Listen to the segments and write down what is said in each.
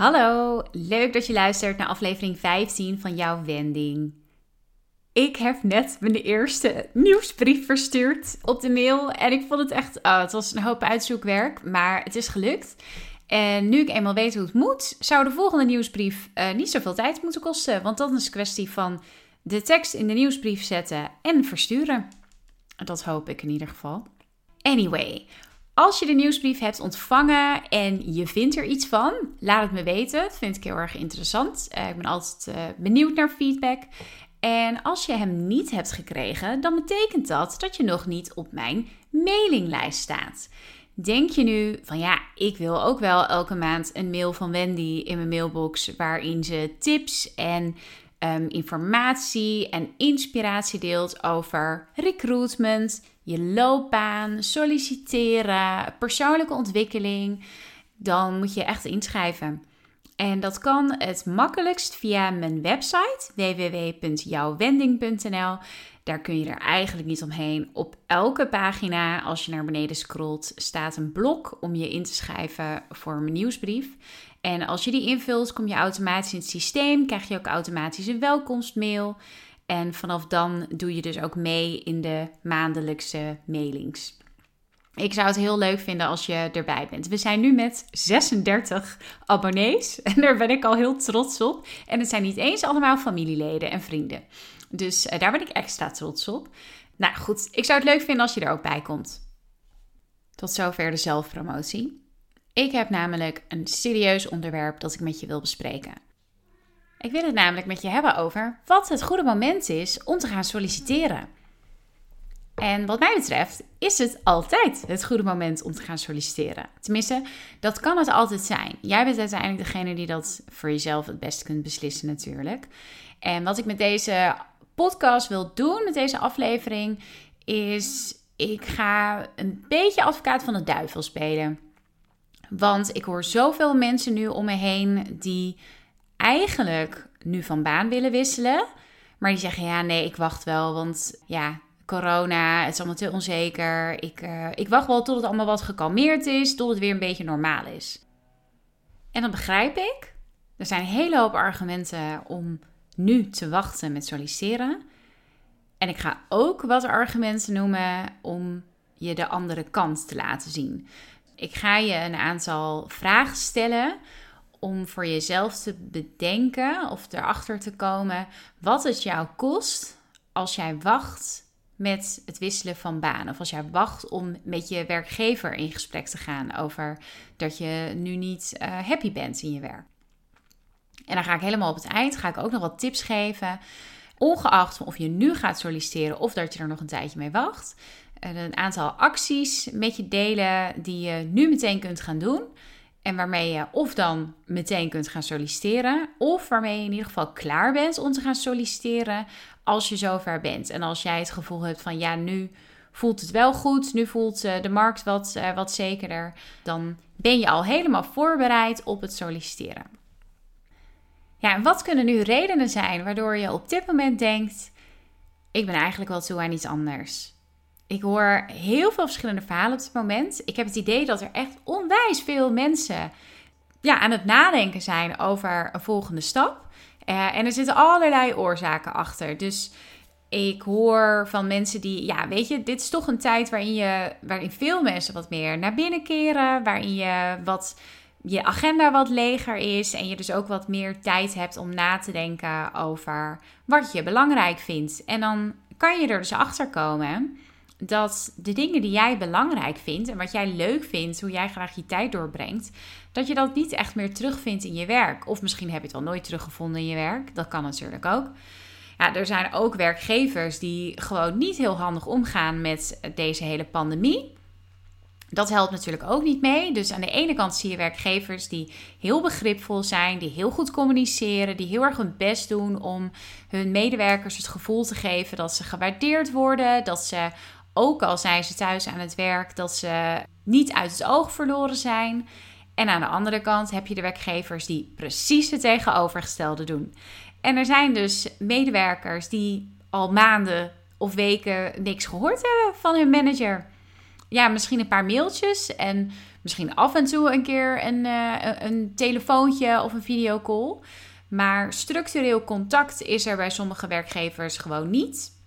Hallo, leuk dat je luistert naar aflevering 15 van jouw wending. Ik heb net mijn eerste nieuwsbrief verstuurd op de mail en ik vond het echt, oh, het was een hoop uitzoekwerk, maar het is gelukt. En nu ik eenmaal weet hoe het moet, zou de volgende nieuwsbrief uh, niet zoveel tijd moeten kosten, want dat is een kwestie van de tekst in de nieuwsbrief zetten en versturen. Dat hoop ik in ieder geval. Anyway, als je de nieuwsbrief hebt ontvangen en je vindt er iets van, laat het me weten. Dat vind ik heel erg interessant. Uh, ik ben altijd uh, benieuwd naar feedback. En als je hem niet hebt gekregen, dan betekent dat dat je nog niet op mijn mailinglijst staat. Denk je nu van ja, ik wil ook wel elke maand een mail van Wendy in mijn mailbox waarin ze tips en um, informatie en inspiratie deelt over recruitment, je loopbaan, solliciteren, persoonlijke ontwikkeling, dan moet je echt inschrijven. En dat kan het makkelijkst via mijn website www.jouwwending.nl. Daar kun je er eigenlijk niet omheen. Op elke pagina, als je naar beneden scrolt, staat een blok om je in te schrijven voor mijn nieuwsbrief. En als je die invult, kom je automatisch in het systeem, krijg je ook automatisch een welkomstmail. En vanaf dan doe je dus ook mee in de maandelijkse mailings. Ik zou het heel leuk vinden als je erbij bent. We zijn nu met 36 abonnees en daar ben ik al heel trots op. En het zijn niet eens allemaal familieleden en vrienden. Dus uh, daar ben ik extra trots op. Nou goed, ik zou het leuk vinden als je er ook bij komt. Tot zover de zelfpromotie. Ik heb namelijk een serieus onderwerp dat ik met je wil bespreken. Ik wil het namelijk met je hebben over wat het goede moment is om te gaan solliciteren. En wat mij betreft is het altijd het goede moment om te gaan solliciteren. Tenminste, dat kan het altijd zijn. Jij bent uiteindelijk degene die dat voor jezelf het beste kunt beslissen natuurlijk. En wat ik met deze podcast wil doen, met deze aflevering, is ik ga een beetje advocaat van de duivel spelen. Want ik hoor zoveel mensen nu om me heen die eigenlijk nu van baan willen wisselen. Maar die zeggen, ja, nee, ik wacht wel, want ja, corona, het is allemaal te onzeker. Ik, uh, ik wacht wel tot het allemaal wat gekalmeerd is, tot het weer een beetje normaal is. En dan begrijp ik. Er zijn een hele hoop argumenten om nu te wachten met solliciteren. En ik ga ook wat argumenten noemen om je de andere kant te laten zien. Ik ga je een aantal vragen stellen om voor jezelf te bedenken of erachter te komen wat het jou kost als jij wacht met het wisselen van baan. Of als jij wacht om met je werkgever in gesprek te gaan over dat je nu niet uh, happy bent in je werk. En dan ga ik helemaal op het eind ga ik ook nog wat tips geven. Ongeacht of je nu gaat solliciteren of dat je er nog een tijdje mee wacht. Een aantal acties met je delen die je nu meteen kunt gaan doen. En waarmee je of dan meteen kunt gaan solliciteren, of waarmee je in ieder geval klaar bent om te gaan solliciteren als je zover bent. En als jij het gevoel hebt van ja, nu voelt het wel goed, nu voelt eh, de markt wat, uh, wat zekerder, dan ben je al helemaal voorbereid op het solliciteren. Ja, en wat kunnen nu redenen zijn waardoor je op dit moment denkt: ik ben eigenlijk wel toe aan iets anders? Ik hoor heel veel verschillende verhalen op dit moment. Ik heb het idee dat er echt onwijs veel mensen ja, aan het nadenken zijn over een volgende stap. Uh, en er zitten allerlei oorzaken achter. Dus ik hoor van mensen die, ja, weet je, dit is toch een tijd waarin, je, waarin veel mensen wat meer naar binnen keren. Waarin je wat, je agenda wat leger is. En je dus ook wat meer tijd hebt om na te denken over wat je belangrijk vindt. En dan kan je er dus achter komen dat de dingen die jij belangrijk vindt en wat jij leuk vindt, hoe jij graag je tijd doorbrengt, dat je dat niet echt meer terugvindt in je werk. Of misschien heb je het wel nooit teruggevonden in je werk. Dat kan natuurlijk ook. Ja, er zijn ook werkgevers die gewoon niet heel handig omgaan met deze hele pandemie. Dat helpt natuurlijk ook niet mee. Dus aan de ene kant zie je werkgevers die heel begripvol zijn, die heel goed communiceren, die heel erg hun best doen om hun medewerkers het gevoel te geven dat ze gewaardeerd worden, dat ze ook al zijn ze thuis aan het werk, dat ze niet uit het oog verloren zijn. En aan de andere kant heb je de werkgevers die precies het tegenovergestelde doen. En er zijn dus medewerkers die al maanden of weken niks gehoord hebben van hun manager. Ja, misschien een paar mailtjes en misschien af en toe een keer een, uh, een telefoontje of een videocall. Maar structureel contact is er bij sommige werkgevers gewoon niet.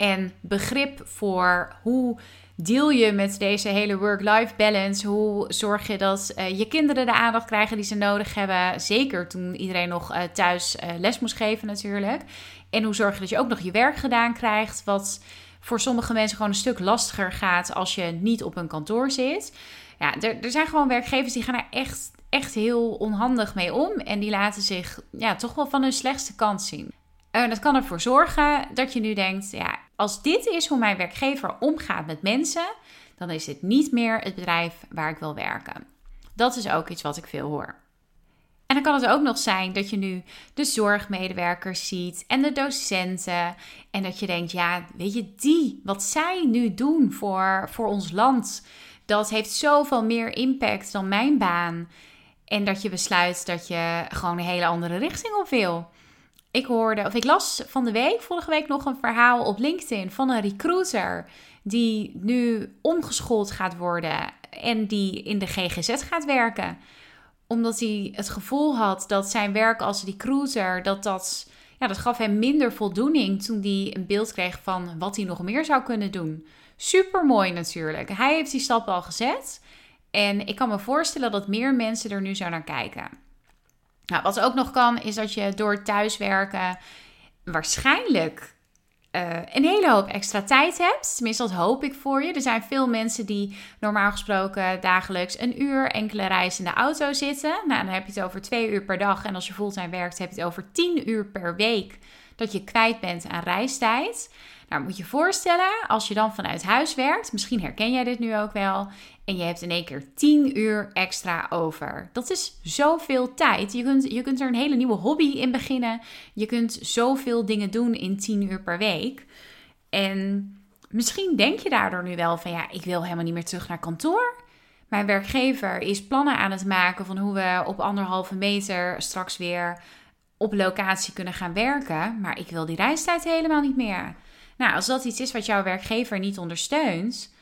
En begrip voor hoe deel je met deze hele work-life balance? Hoe zorg je dat uh, je kinderen de aandacht krijgen die ze nodig hebben? Zeker toen iedereen nog uh, thuis uh, les moest geven natuurlijk. En hoe zorg je dat je ook nog je werk gedaan krijgt? Wat voor sommige mensen gewoon een stuk lastiger gaat als je niet op een kantoor zit. Ja, er, er zijn gewoon werkgevers die gaan er echt, echt heel onhandig mee om. En die laten zich ja, toch wel van hun slechtste kant zien. En dat kan ervoor zorgen dat je nu denkt: ja, als dit is hoe mijn werkgever omgaat met mensen, dan is dit niet meer het bedrijf waar ik wil werken. Dat is ook iets wat ik veel hoor. En dan kan het ook nog zijn dat je nu de zorgmedewerkers ziet en de docenten. En dat je denkt, ja, weet je, die, wat zij nu doen voor, voor ons land, dat heeft zoveel meer impact dan mijn baan. En dat je besluit dat je gewoon een hele andere richting op wil. Ik hoorde, of ik las van de week, vorige week nog een verhaal op LinkedIn van een recruiter die nu omgeschoold gaat worden en die in de GGZ gaat werken. Omdat hij het gevoel had dat zijn werk als recruiter, dat dat, ja, dat gaf hem minder voldoening toen hij een beeld kreeg van wat hij nog meer zou kunnen doen. Super mooi natuurlijk. Hij heeft die stap al gezet. En ik kan me voorstellen dat meer mensen er nu zo naar kijken. Nou, wat ook nog kan, is dat je door thuiswerken waarschijnlijk uh, een hele hoop extra tijd hebt. Tenminste, dat hoop ik voor je. Er zijn veel mensen die normaal gesproken dagelijks een uur enkele reis in de auto zitten. Nou, dan heb je het over twee uur per dag. En als je fulltime werkt, heb je het over tien uur per week dat je kwijt bent aan reistijd. Nou, moet je voorstellen, als je dan vanuit huis werkt, misschien herken jij dit nu ook wel, en je hebt in één keer 10 uur extra over. Dat is zoveel tijd. Je kunt, je kunt er een hele nieuwe hobby in beginnen. Je kunt zoveel dingen doen in 10 uur per week. En misschien denk je daardoor nu wel van ja, ik wil helemaal niet meer terug naar kantoor. Mijn werkgever is plannen aan het maken van hoe we op anderhalve meter straks weer op locatie kunnen gaan werken. Maar ik wil die reistijd helemaal niet meer. Nou, als dat iets is wat jouw werkgever niet ondersteunt,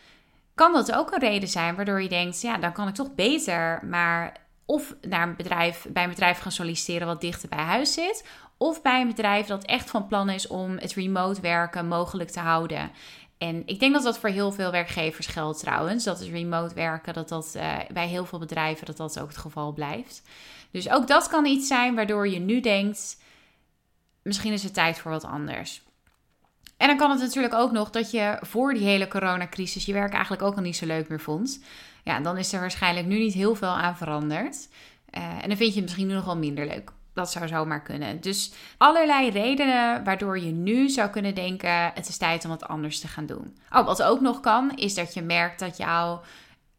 kan dat ook een reden zijn waardoor je denkt, ja, dan kan ik toch beter maar of naar een bedrijf, bij een bedrijf gaan solliciteren wat dichter bij huis zit, of bij een bedrijf dat echt van plan is om het remote werken mogelijk te houden. En ik denk dat dat voor heel veel werkgevers geldt trouwens. Dat het remote werken, dat dat uh, bij heel veel bedrijven dat dat ook het geval blijft. Dus ook dat kan iets zijn waardoor je nu denkt, misschien is het tijd voor wat anders. En dan kan het natuurlijk ook nog dat je voor die hele coronacrisis je werk eigenlijk ook al niet zo leuk meer vond. Ja, dan is er waarschijnlijk nu niet heel veel aan veranderd. Uh, en dan vind je het misschien nu nog wel minder leuk. Dat zou zomaar kunnen. Dus allerlei redenen waardoor je nu zou kunnen denken: het is tijd om wat anders te gaan doen. Oh, wat ook nog kan, is dat je merkt dat jouw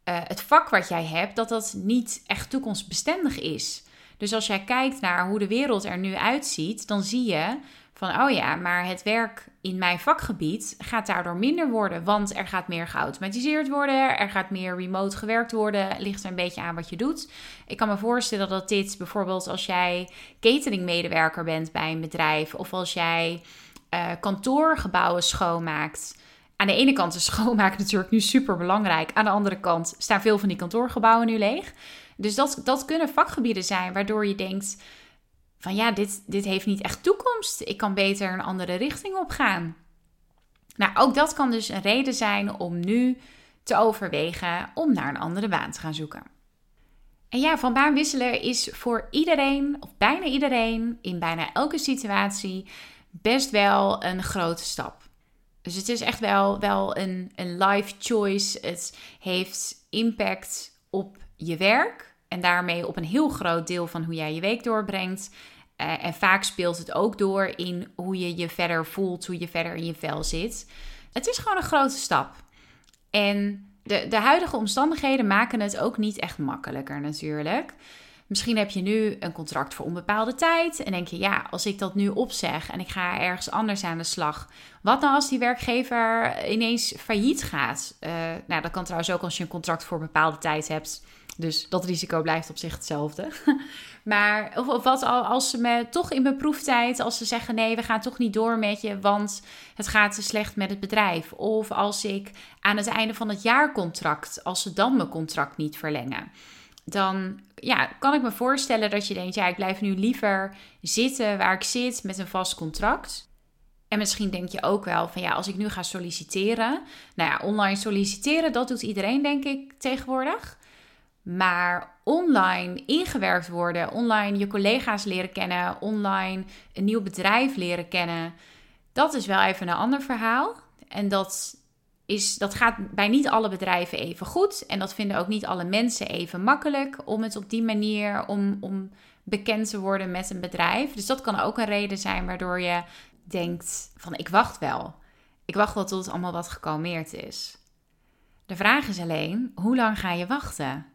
uh, het vak wat jij hebt, dat dat niet echt toekomstbestendig is. Dus als jij kijkt naar hoe de wereld er nu uitziet, dan zie je van oh ja, maar het werk in mijn vakgebied gaat daardoor minder worden, want er gaat meer geautomatiseerd worden, er gaat meer remote gewerkt worden, ligt er een beetje aan wat je doet. Ik kan me voorstellen dat dit bijvoorbeeld als jij cateringmedewerker bent bij een bedrijf of als jij uh, kantoorgebouwen schoonmaakt. Aan de ene kant is schoonmaken natuurlijk nu super belangrijk. Aan de andere kant staan veel van die kantoorgebouwen nu leeg. Dus dat, dat kunnen vakgebieden zijn waardoor je denkt: van ja, dit, dit heeft niet echt toekomst. Ik kan beter een andere richting op gaan. Nou, ook dat kan dus een reden zijn om nu te overwegen om naar een andere baan te gaan zoeken. En ja, van baan wisselen is voor iedereen, of bijna iedereen, in bijna elke situatie best wel een grote stap. Dus het is echt wel, wel een, een life choice. Het heeft impact op je werk. En daarmee op een heel groot deel van hoe jij je week doorbrengt. Uh, en vaak speelt het ook door in hoe je je verder voelt, hoe je verder in je vel zit. Het is gewoon een grote stap. En de, de huidige omstandigheden maken het ook niet echt makkelijker natuurlijk. Misschien heb je nu een contract voor onbepaalde tijd en denk je, ja, als ik dat nu opzeg en ik ga ergens anders aan de slag, wat nou als die werkgever ineens failliet gaat? Uh, nou, dat kan trouwens ook als je een contract voor bepaalde tijd hebt. Dus dat risico blijft op zich hetzelfde. maar of, of wat als ze me toch in mijn proeftijd, als ze zeggen nee, we gaan toch niet door met je, want het gaat te slecht met het bedrijf. Of als ik aan het einde van het jaarcontract, als ze dan mijn contract niet verlengen dan ja, kan ik me voorstellen dat je denkt: ja, ik blijf nu liever zitten waar ik zit met een vast contract. En misschien denk je ook wel van ja, als ik nu ga solliciteren. Nou ja, online solliciteren, dat doet iedereen, denk ik, tegenwoordig. Maar online ingewerkt worden, online je collega's leren kennen, online een nieuw bedrijf leren kennen, dat is wel even een ander verhaal. En dat is, dat gaat bij niet alle bedrijven even goed. En dat vinden ook niet alle mensen even makkelijk om het op die manier om, om bekend te worden met een bedrijf. Dus dat kan ook een reden zijn waardoor je denkt van ik wacht wel. Ik wacht wel tot het allemaal wat gekalmeerd is. De vraag is alleen, hoe lang ga je wachten?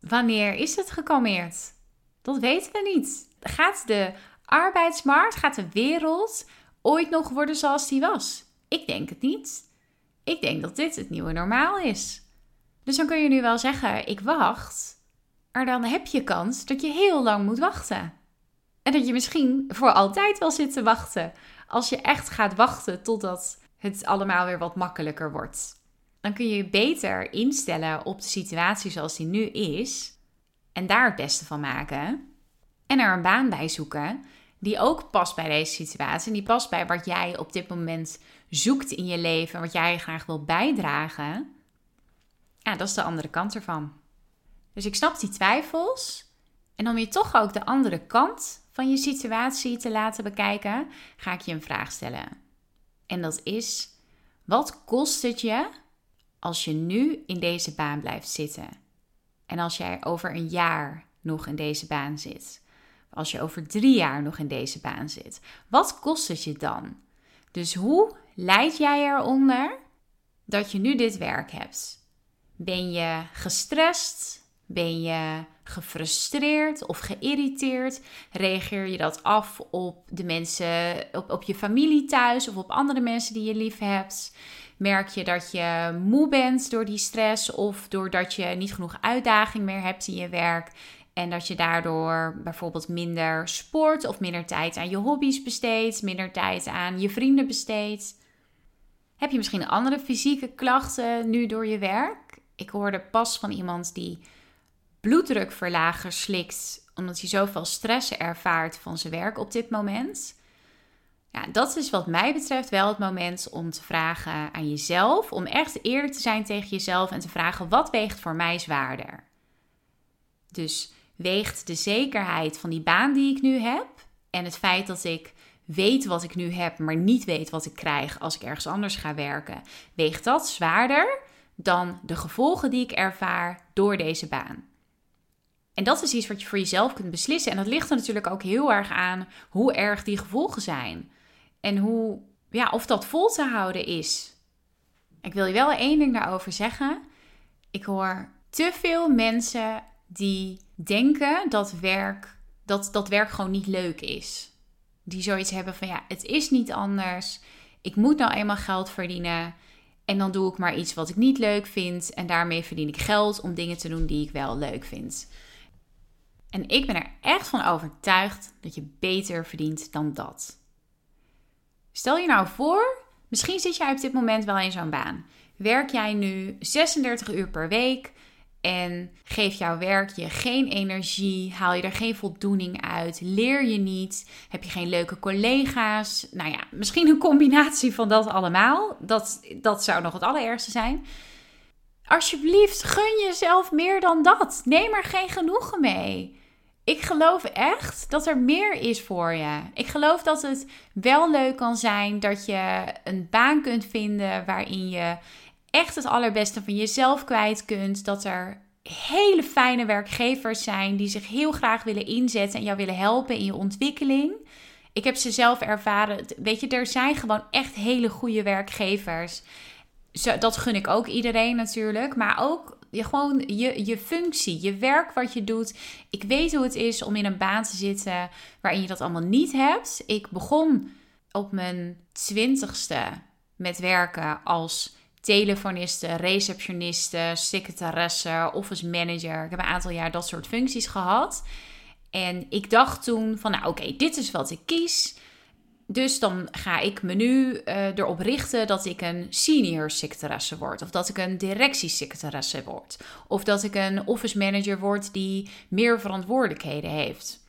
Wanneer is het gekalmeerd? Dat weten we niet. Gaat de arbeidsmarkt, gaat de wereld ooit nog worden zoals die was? Ik denk het niet. Ik denk dat dit het nieuwe normaal is. Dus dan kun je nu wel zeggen: ik wacht. Maar dan heb je kans dat je heel lang moet wachten. En dat je misschien voor altijd wel zit te wachten. Als je echt gaat wachten totdat het allemaal weer wat makkelijker wordt. Dan kun je je beter instellen op de situatie zoals die nu is. En daar het beste van maken. En er een baan bij zoeken die ook past bij deze situatie. En die past bij wat jij op dit moment zoekt in je leven. Wat jij graag wil bijdragen. Ja, dat is de andere kant ervan. Dus ik snap die twijfels. En om je toch ook de andere kant van je situatie te laten bekijken, ga ik je een vraag stellen. En dat is: wat kost het je als je nu in deze baan blijft zitten? En als jij over een jaar nog in deze baan zit? Als je over drie jaar nog in deze baan zit? Wat kost het je dan? Dus hoe leid jij eronder dat je nu dit werk hebt? Ben je gestrest? Ben je gefrustreerd of geïrriteerd? Reageer je dat af op de mensen, op, op je familie thuis of op andere mensen die je lief hebt? Merk je dat je moe bent door die stress of doordat je niet genoeg uitdaging meer hebt in je werk? En dat je daardoor bijvoorbeeld minder sport of minder tijd aan je hobby's besteedt, minder tijd aan je vrienden besteedt. Heb je misschien andere fysieke klachten nu door je werk? Ik hoorde pas van iemand die bloeddrukverlager slikt omdat hij zoveel stress ervaart van zijn werk op dit moment. Dat is wat mij betreft wel het moment om te vragen aan jezelf, om echt eerlijk te zijn tegen jezelf en te vragen wat weegt voor mij zwaarder. Dus weegt de zekerheid van die baan die ik nu heb en het feit dat ik weet wat ik nu heb, maar niet weet wat ik krijg als ik ergens anders ga werken, weegt dat zwaarder dan de gevolgen die ik ervaar door deze baan. En dat is iets wat je voor jezelf kunt beslissen. En dat ligt er natuurlijk ook heel erg aan hoe erg die gevolgen zijn. En hoe, ja, of dat vol te houden is. Ik wil je wel één ding daarover zeggen. Ik hoor te veel mensen die denken dat werk, dat, dat werk gewoon niet leuk is. Die zoiets hebben van ja, het is niet anders. Ik moet nou eenmaal geld verdienen. En dan doe ik maar iets wat ik niet leuk vind. En daarmee verdien ik geld om dingen te doen die ik wel leuk vind. En ik ben er echt van overtuigd dat je beter verdient dan dat. Stel je nou voor, misschien zit jij op dit moment wel in zo'n baan. Werk jij nu 36 uur per week? En geeft jouw werk je geen energie? Haal je er geen voldoening uit? Leer je niet? Heb je geen leuke collega's? Nou ja, misschien een combinatie van dat allemaal. Dat, dat zou nog het allerergste zijn. Alsjeblieft, gun jezelf meer dan dat. Neem er geen genoegen mee. Ik geloof echt dat er meer is voor je. Ik geloof dat het wel leuk kan zijn dat je een baan kunt vinden waarin je echt het allerbeste van jezelf kwijt kunt. Dat er hele fijne werkgevers zijn die zich heel graag willen inzetten en jou willen helpen in je ontwikkeling. Ik heb ze zelf ervaren. Weet je, er zijn gewoon echt hele goede werkgevers. dat gun ik ook iedereen natuurlijk. Maar ook je, gewoon je, je functie, je werk wat je doet. Ik weet hoe het is om in een baan te zitten waarin je dat allemaal niet hebt. Ik begon op mijn twintigste met werken als telefoniste, receptioniste, secretaresse, office manager. Ik heb een aantal jaar dat soort functies gehad. En ik dacht toen van, nou oké, dit is wat ik kies. Dus dan ga ik me nu uh, erop richten dat ik een senior secretaresse word. Of dat ik een directiesecretaresse word. Of dat ik een office manager word die meer verantwoordelijkheden heeft.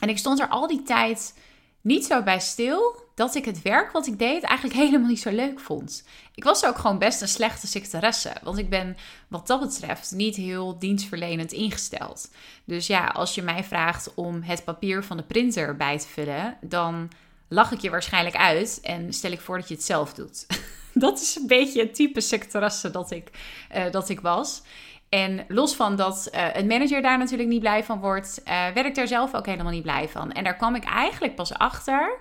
En ik stond er al die tijd niet zo bij stil dat ik het werk wat ik deed eigenlijk helemaal niet zo leuk vond. Ik was ook gewoon best een slechte secretaresse, want ik ben wat dat betreft niet heel dienstverlenend ingesteld. Dus ja, als je mij vraagt om het papier van de printer bij te vullen, dan lach ik je waarschijnlijk uit en stel ik voor dat je het zelf doet. dat is een beetje het type secretaresse dat ik, uh, dat ik was. En los van dat uh, een manager daar natuurlijk niet blij van wordt, uh, werd ik daar zelf ook helemaal niet blij van. En daar kwam ik eigenlijk pas achter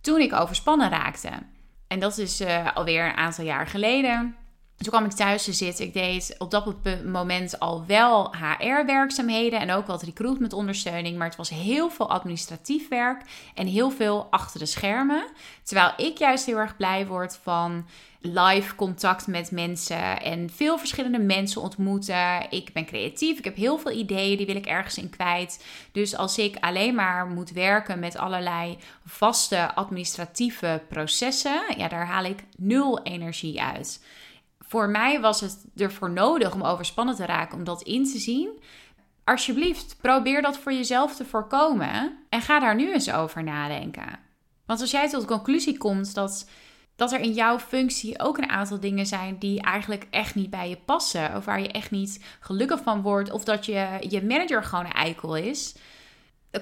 toen ik overspannen raakte. En dat is alweer een aantal jaar geleden. Toen kwam ik thuis te zitten. Ik deed op dat moment al wel HR-werkzaamheden en ook wat recruitment-ondersteuning. Maar het was heel veel administratief werk en heel veel achter de schermen. Terwijl ik juist heel erg blij word van live contact met mensen en veel verschillende mensen ontmoeten. Ik ben creatief, ik heb heel veel ideeën, die wil ik ergens in kwijt. Dus als ik alleen maar moet werken met allerlei vaste administratieve processen, ja, daar haal ik nul energie uit. Voor mij was het ervoor nodig om overspannen te raken, om dat in te zien. Alsjeblieft, probeer dat voor jezelf te voorkomen en ga daar nu eens over nadenken. Want als jij tot de conclusie komt dat dat er in jouw functie ook een aantal dingen zijn die eigenlijk echt niet bij je passen. Of waar je echt niet gelukkig van wordt. Of dat je, je manager gewoon een eikel is.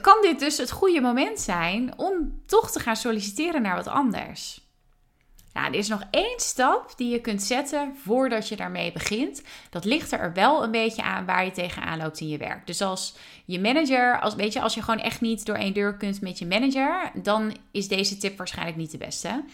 Kan dit dus het goede moment zijn om toch te gaan solliciteren naar wat anders? Nou, er is nog één stap die je kunt zetten voordat je daarmee begint. Dat ligt er wel een beetje aan waar je tegenaan loopt in je werk. Dus als je manager, als, weet je, als je gewoon echt niet door één deur kunt met je manager, dan is deze tip waarschijnlijk niet de beste.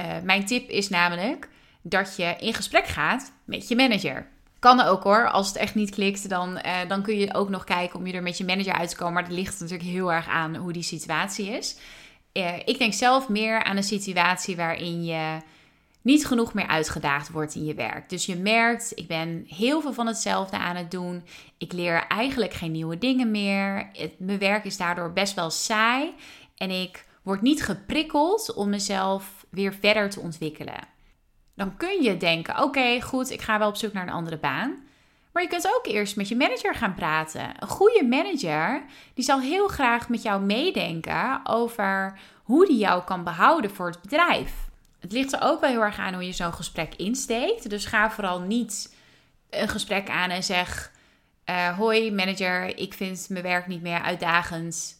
Uh, mijn tip is namelijk dat je in gesprek gaat met je manager. Kan ook hoor. Als het echt niet klikt, dan, uh, dan kun je ook nog kijken om je er met je manager uit te komen. Maar dat ligt natuurlijk heel erg aan hoe die situatie is. Uh, ik denk zelf meer aan een situatie waarin je niet genoeg meer uitgedaagd wordt in je werk. Dus je merkt, ik ben heel veel van hetzelfde aan het doen. Ik leer eigenlijk geen nieuwe dingen meer. Mijn werk is daardoor best wel saai. En ik word niet geprikkeld om mezelf weer verder te ontwikkelen. Dan kun je denken: oké, goed, ik ga wel op zoek naar een andere baan. Maar je kunt ook eerst met je manager gaan praten. Een goede manager die zal heel graag met jou meedenken over hoe die jou kan behouden voor het bedrijf. Het ligt er ook wel heel erg aan hoe je zo'n gesprek insteekt. Dus ga vooral niet een gesprek aan en zeg: uh, Hoi manager, ik vind mijn werk niet meer uitdagend.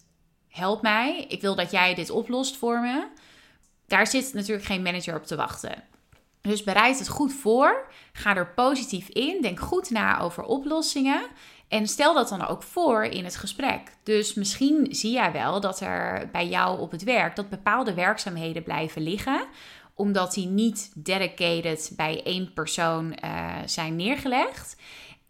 Help mij. Ik wil dat jij dit oplost voor me daar zit natuurlijk geen manager op te wachten. Dus bereid het goed voor. Ga er positief in. Denk goed na over oplossingen. En stel dat dan ook voor in het gesprek. Dus misschien zie jij wel dat er bij jou op het werk dat bepaalde werkzaamheden blijven liggen omdat die niet dedicated bij één persoon uh, zijn neergelegd.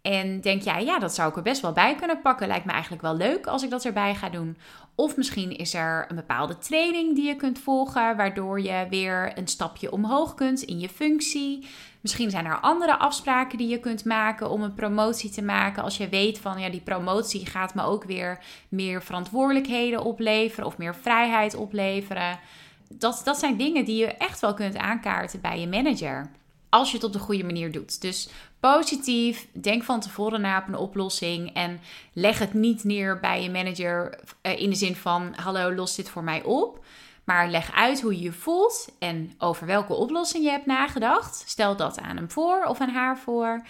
En denk jij, ja, dat zou ik er best wel bij kunnen pakken. Lijkt me eigenlijk wel leuk als ik dat erbij ga doen. Of misschien is er een bepaalde training die je kunt volgen, waardoor je weer een stapje omhoog kunt in je functie. Misschien zijn er andere afspraken die je kunt maken om een promotie te maken. Als je weet van ja, die promotie gaat me ook weer meer verantwoordelijkheden opleveren of meer vrijheid opleveren. Dat, dat zijn dingen die je echt wel kunt aankaarten bij je manager. Als je het op de goede manier doet. Dus positief, denk van tevoren na op een oplossing en leg het niet neer bij je manager eh, in de zin van: hallo, los dit voor mij op. Maar leg uit hoe je je voelt en over welke oplossing je hebt nagedacht. Stel dat aan hem voor of aan haar voor.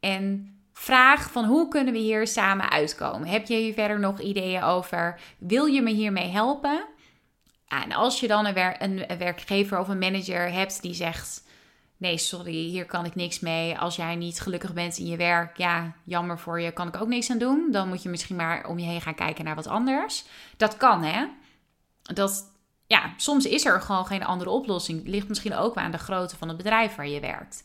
En vraag van hoe kunnen we hier samen uitkomen? Heb je hier verder nog ideeën over? Wil je me hiermee helpen? En als je dan een, een werkgever of een manager hebt die zegt nee, sorry, hier kan ik niks mee. Als jij niet gelukkig bent in je werk, ja, jammer voor je, kan ik ook niks aan doen. Dan moet je misschien maar om je heen gaan kijken naar wat anders. Dat kan, hè? Dat, ja, soms is er gewoon geen andere oplossing. Het ligt misschien ook aan de grootte van het bedrijf waar je werkt.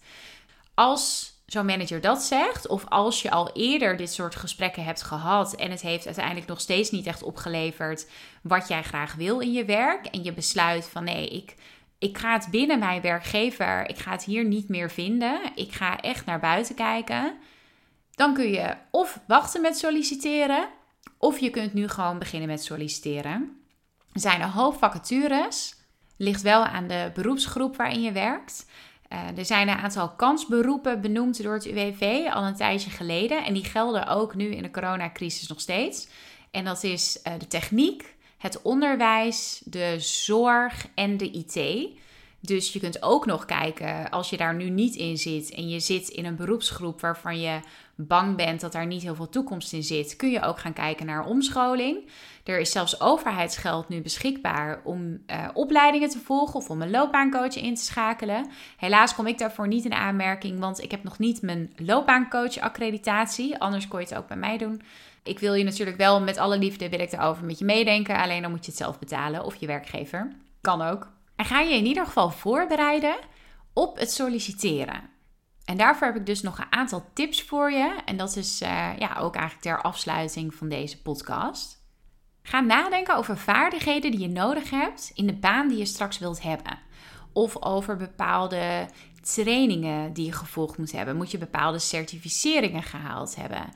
Als zo'n manager dat zegt, of als je al eerder dit soort gesprekken hebt gehad en het heeft uiteindelijk nog steeds niet echt opgeleverd wat jij graag wil in je werk en je besluit van nee, ik, ik ga het binnen mijn werkgever, ik ga het hier niet meer vinden, ik ga echt naar buiten kijken, dan kun je of wachten met solliciteren, of je kunt nu gewoon beginnen met solliciteren. Er zijn een hoop vacatures, ligt wel aan de beroepsgroep waarin je werkt. Uh, er zijn een aantal kansberoepen benoemd door het UWV al een tijdje geleden. En die gelden ook nu in de coronacrisis nog steeds. En dat is uh, de techniek, het onderwijs, de zorg en de IT. Dus je kunt ook nog kijken, als je daar nu niet in zit en je zit in een beroepsgroep waarvan je bang bent dat daar niet heel veel toekomst in zit, kun je ook gaan kijken naar omscholing. Er is zelfs overheidsgeld nu beschikbaar om uh, opleidingen te volgen of om een loopbaancoach in te schakelen. Helaas kom ik daarvoor niet in aanmerking, want ik heb nog niet mijn loopbaancoach-accreditatie. Anders kon je het ook bij mij doen. Ik wil je natuurlijk wel met alle liefde wil ik erover met je meedenken. Alleen dan moet je het zelf betalen of je werkgever. Kan ook. En ga je in ieder geval voorbereiden op het solliciteren. En daarvoor heb ik dus nog een aantal tips voor je. En dat is uh, ja, ook eigenlijk ter afsluiting van deze podcast. Ga nadenken over vaardigheden die je nodig hebt in de baan die je straks wilt hebben. Of over bepaalde trainingen die je gevolgd moet hebben. Moet je bepaalde certificeringen gehaald hebben.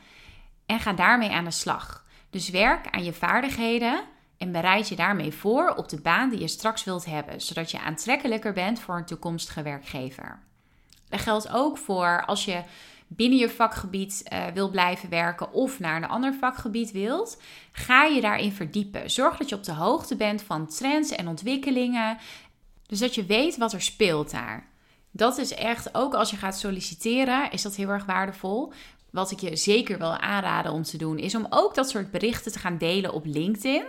En ga daarmee aan de slag. Dus werk aan je vaardigheden en bereid je daarmee voor op de baan die je straks wilt hebben, zodat je aantrekkelijker bent voor een toekomstige werkgever. Dat geldt ook voor als je binnen je vakgebied uh, wil blijven werken of naar een ander vakgebied wilt, ga je daarin verdiepen. Zorg dat je op de hoogte bent van trends en ontwikkelingen, dus dat je weet wat er speelt daar. Dat is echt, ook als je gaat solliciteren, is dat heel erg waardevol. Wat ik je zeker wil aanraden om te doen, is om ook dat soort berichten te gaan delen op LinkedIn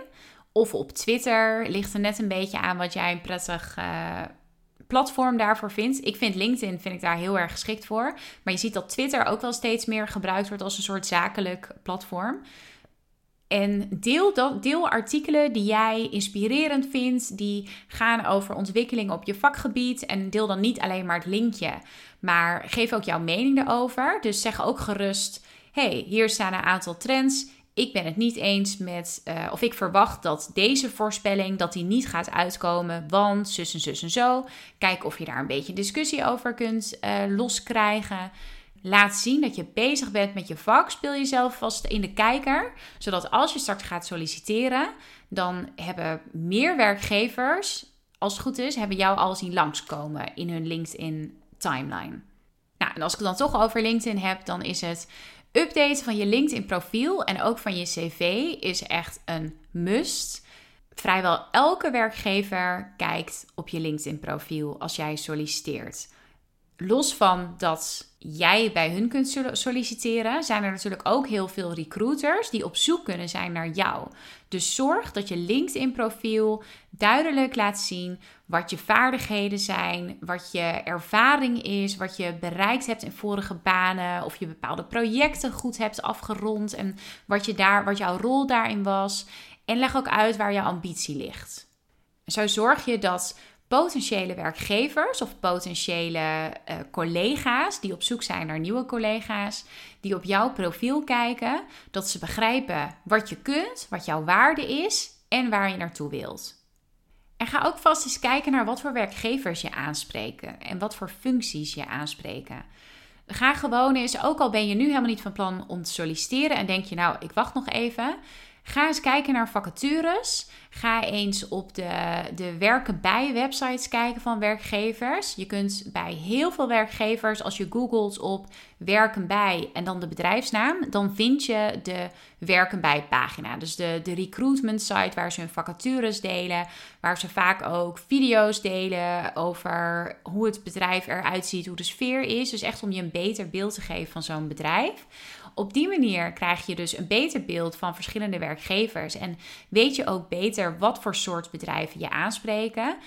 of op Twitter. Ligt er net een beetje aan wat jij een prettig uh, platform daarvoor vindt. Ik vind LinkedIn vind ik daar heel erg geschikt voor. Maar je ziet dat Twitter ook wel steeds meer gebruikt wordt als een soort zakelijk platform. En deel, deel artikelen die jij inspirerend vindt, die gaan over ontwikkeling op je vakgebied. En deel dan niet alleen maar het linkje, maar geef ook jouw mening erover. Dus zeg ook gerust: hey, hier staan een aantal trends ik ben het niet eens met, uh, of ik verwacht dat deze voorspelling, dat die niet gaat uitkomen, want zus en zus en zo. Kijk of je daar een beetje discussie over kunt uh, loskrijgen. Laat zien dat je bezig bent met je vak. Speel jezelf vast in de kijker, zodat als je straks gaat solliciteren, dan hebben meer werkgevers, als het goed is, hebben jou al zien langskomen in hun LinkedIn timeline. Nou, en als ik het dan toch over LinkedIn heb, dan is het Updaten van je LinkedIn profiel en ook van je cv is echt een must. Vrijwel elke werkgever kijkt op je LinkedIn profiel als jij solliciteert. Los van dat jij bij hun kunt solliciteren, zijn er natuurlijk ook heel veel recruiters die op zoek kunnen zijn naar jou. Dus zorg dat je LinkedIn-profiel duidelijk laat zien wat je vaardigheden zijn, wat je ervaring is, wat je bereikt hebt in vorige banen, of je bepaalde projecten goed hebt afgerond en wat, je daar, wat jouw rol daarin was. En leg ook uit waar je ambitie ligt. Zo zorg je dat potentiële werkgevers of potentiële uh, collega's die op zoek zijn naar nieuwe collega's, die op jouw profiel kijken, dat ze begrijpen wat je kunt, wat jouw waarde is en waar je naartoe wilt. En ga ook vast eens kijken naar wat voor werkgevers je aanspreken en wat voor functies je aanspreken. Ga gewoon eens, ook al ben je nu helemaal niet van plan om te solliciteren en denk je nou, ik wacht nog even. Ga eens kijken naar vacatures. Ga eens op de, de werken bij websites kijken van werkgevers. Je kunt bij heel veel werkgevers, als je googelt op werken bij en dan de bedrijfsnaam, dan vind je de werken bij pagina. Dus de, de recruitment site waar ze hun vacatures delen, waar ze vaak ook video's delen over hoe het bedrijf eruit ziet, hoe de sfeer is. Dus echt om je een beter beeld te geven van zo'n bedrijf. Op die manier krijg je dus een beter beeld van verschillende werkgevers en weet je ook beter wat voor soort bedrijven je aanspreken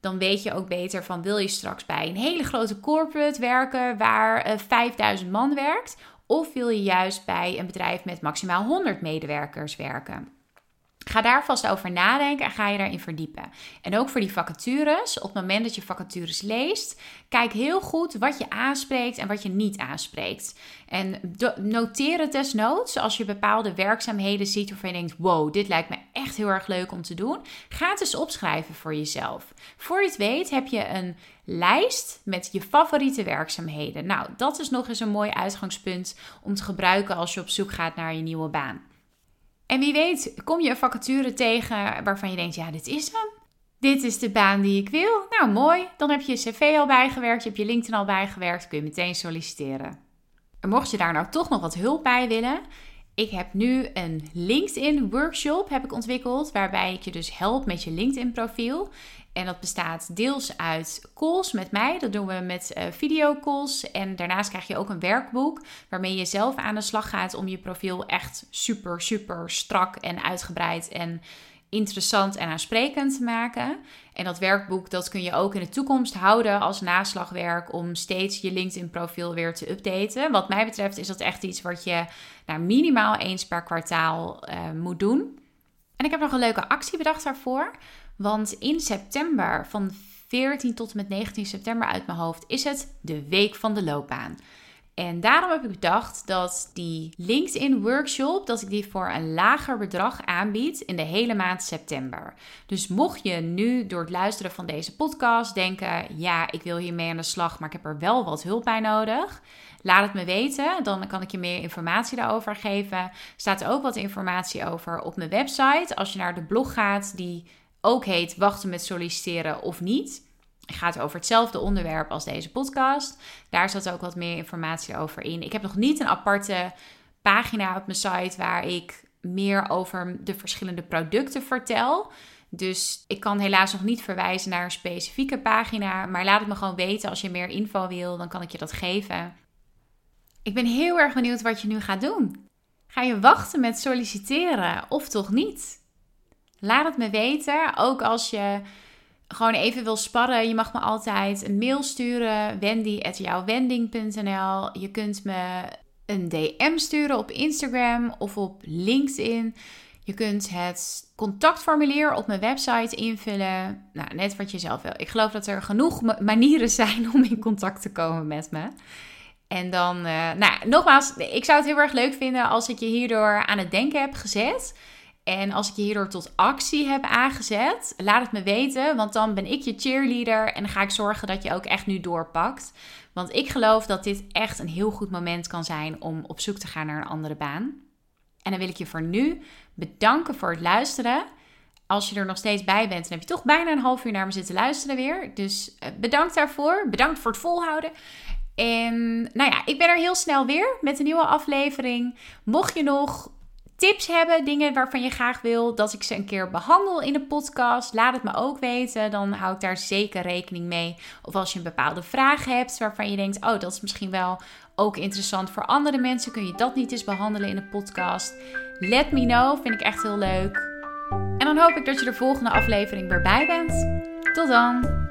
dan weet je ook beter van wil je straks bij een hele grote corporate werken waar uh, eh, 5000 man werkt of wil je juist bij een bedrijf met maximaal 100 medewerkers werken. Ga daar vast over nadenken en ga je daarin verdiepen. En ook voor die vacatures, op het moment dat je vacatures leest, kijk heel goed wat je aanspreekt en wat je niet aanspreekt. En noteer het desnoods als je bepaalde werkzaamheden ziet waarvan je denkt: wow, dit lijkt me echt heel erg leuk om te doen. Ga het eens opschrijven voor jezelf. Voor je het weet heb je een lijst met je favoriete werkzaamheden. Nou, dat is nog eens een mooi uitgangspunt om te gebruiken als je op zoek gaat naar je nieuwe baan. En wie weet, kom je een vacature tegen waarvan je denkt: ja, dit is hem. Dit is de baan die ik wil. Nou, mooi. Dan heb je je cv al bijgewerkt, je hebt je LinkedIn al bijgewerkt, kun je meteen solliciteren. En mocht je daar nou toch nog wat hulp bij willen, ik heb nu een LinkedIn workshop heb ik ontwikkeld, waarbij ik je dus help met je LinkedIn profiel. En dat bestaat deels uit calls met mij. Dat doen we met uh, videocalls. En daarnaast krijg je ook een werkboek waarmee je zelf aan de slag gaat om je profiel echt super, super strak en uitgebreid en interessant en aansprekend te maken. En dat werkboek dat kun je ook in de toekomst houden als naslagwerk om steeds je LinkedIn profiel weer te updaten. Wat mij betreft is dat echt iets wat je nou, minimaal eens per kwartaal uh, moet doen. En ik heb nog een leuke actie bedacht daarvoor. Want in september, van 14 tot en met 19 september uit mijn hoofd, is het de week van de loopbaan. En daarom heb ik bedacht dat die LinkedIn workshop, dat ik die voor een lager bedrag aanbied in de hele maand september. Dus mocht je nu door het luisteren van deze podcast denken, ja, ik wil hiermee aan de slag, maar ik heb er wel wat hulp bij nodig. Laat het me weten, dan kan ik je meer informatie daarover geven. Er staat ook wat informatie over op mijn website. Als je naar de blog gaat, die ook heet Wachten met solliciteren of niet. Het gaat over hetzelfde onderwerp als deze podcast. Daar zat ook wat meer informatie over in. Ik heb nog niet een aparte pagina op mijn site waar ik meer over de verschillende producten vertel. Dus ik kan helaas nog niet verwijzen naar een specifieke pagina. Maar laat het me gewoon weten als je meer info wil, dan kan ik je dat geven. Ik ben heel erg benieuwd wat je nu gaat doen. Ga je wachten met solliciteren of toch niet? Laat het me weten. Ook als je gewoon even wil sparren. Je mag me altijd een mail sturen. wendy.jouwwending.nl Je kunt me een DM sturen op Instagram of op LinkedIn. Je kunt het contactformulier op mijn website invullen. Nou, net wat je zelf wil. Ik geloof dat er genoeg manieren zijn om in contact te komen met me. En dan, uh, nou, nogmaals, ik zou het heel erg leuk vinden als ik je hierdoor aan het denken heb gezet. En als ik je hierdoor tot actie heb aangezet, laat het me weten. Want dan ben ik je cheerleader en dan ga ik zorgen dat je ook echt nu doorpakt. Want ik geloof dat dit echt een heel goed moment kan zijn om op zoek te gaan naar een andere baan. En dan wil ik je voor nu bedanken voor het luisteren. Als je er nog steeds bij bent, dan heb je toch bijna een half uur naar me zitten luisteren weer. Dus eh, bedankt daarvoor. Bedankt voor het volhouden. En nou ja, ik ben er heel snel weer met een nieuwe aflevering. Mocht je nog tips hebben, dingen waarvan je graag wil dat ik ze een keer behandel in de podcast, laat het me ook weten. Dan hou ik daar zeker rekening mee. Of als je een bepaalde vraag hebt waarvan je denkt: oh, dat is misschien wel ook interessant voor andere mensen, kun je dat niet eens behandelen in de podcast? Let me know, vind ik echt heel leuk. En dan hoop ik dat je de volgende aflevering weer bij bent. Tot dan!